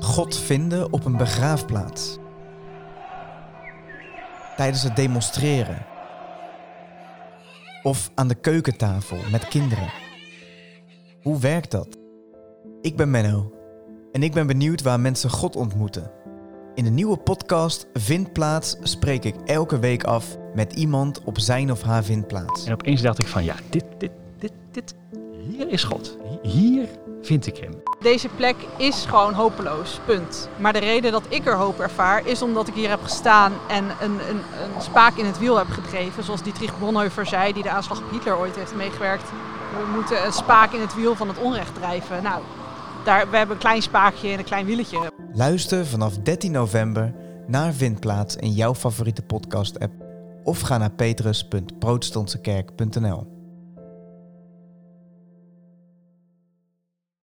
God vinden op een begraafplaats. Tijdens het demonstreren. Of aan de keukentafel met kinderen. Hoe werkt dat? Ik ben Menno en ik ben benieuwd waar mensen God ontmoeten. In de nieuwe podcast Vindplaats spreek ik elke week af met iemand op zijn of haar vindplaats. En opeens dacht ik van ja, dit, dit, dit, dit, hier is God. Hier vind ik hem. Deze plek is gewoon hopeloos, punt. Maar de reden dat ik er hoop ervaar is omdat ik hier heb gestaan en een, een, een spaak in het wiel heb gedreven. Zoals Dietrich Bonhoeffer zei, die de aanslag op Hitler ooit heeft meegewerkt. We moeten een spaak in het wiel van het onrecht drijven. Nou, daar, we hebben een klein spaakje en een klein wieletje. Luister vanaf 13 november naar Vindplaats in jouw favoriete podcast-app of ga naar petrus.protestantsekerk.nl.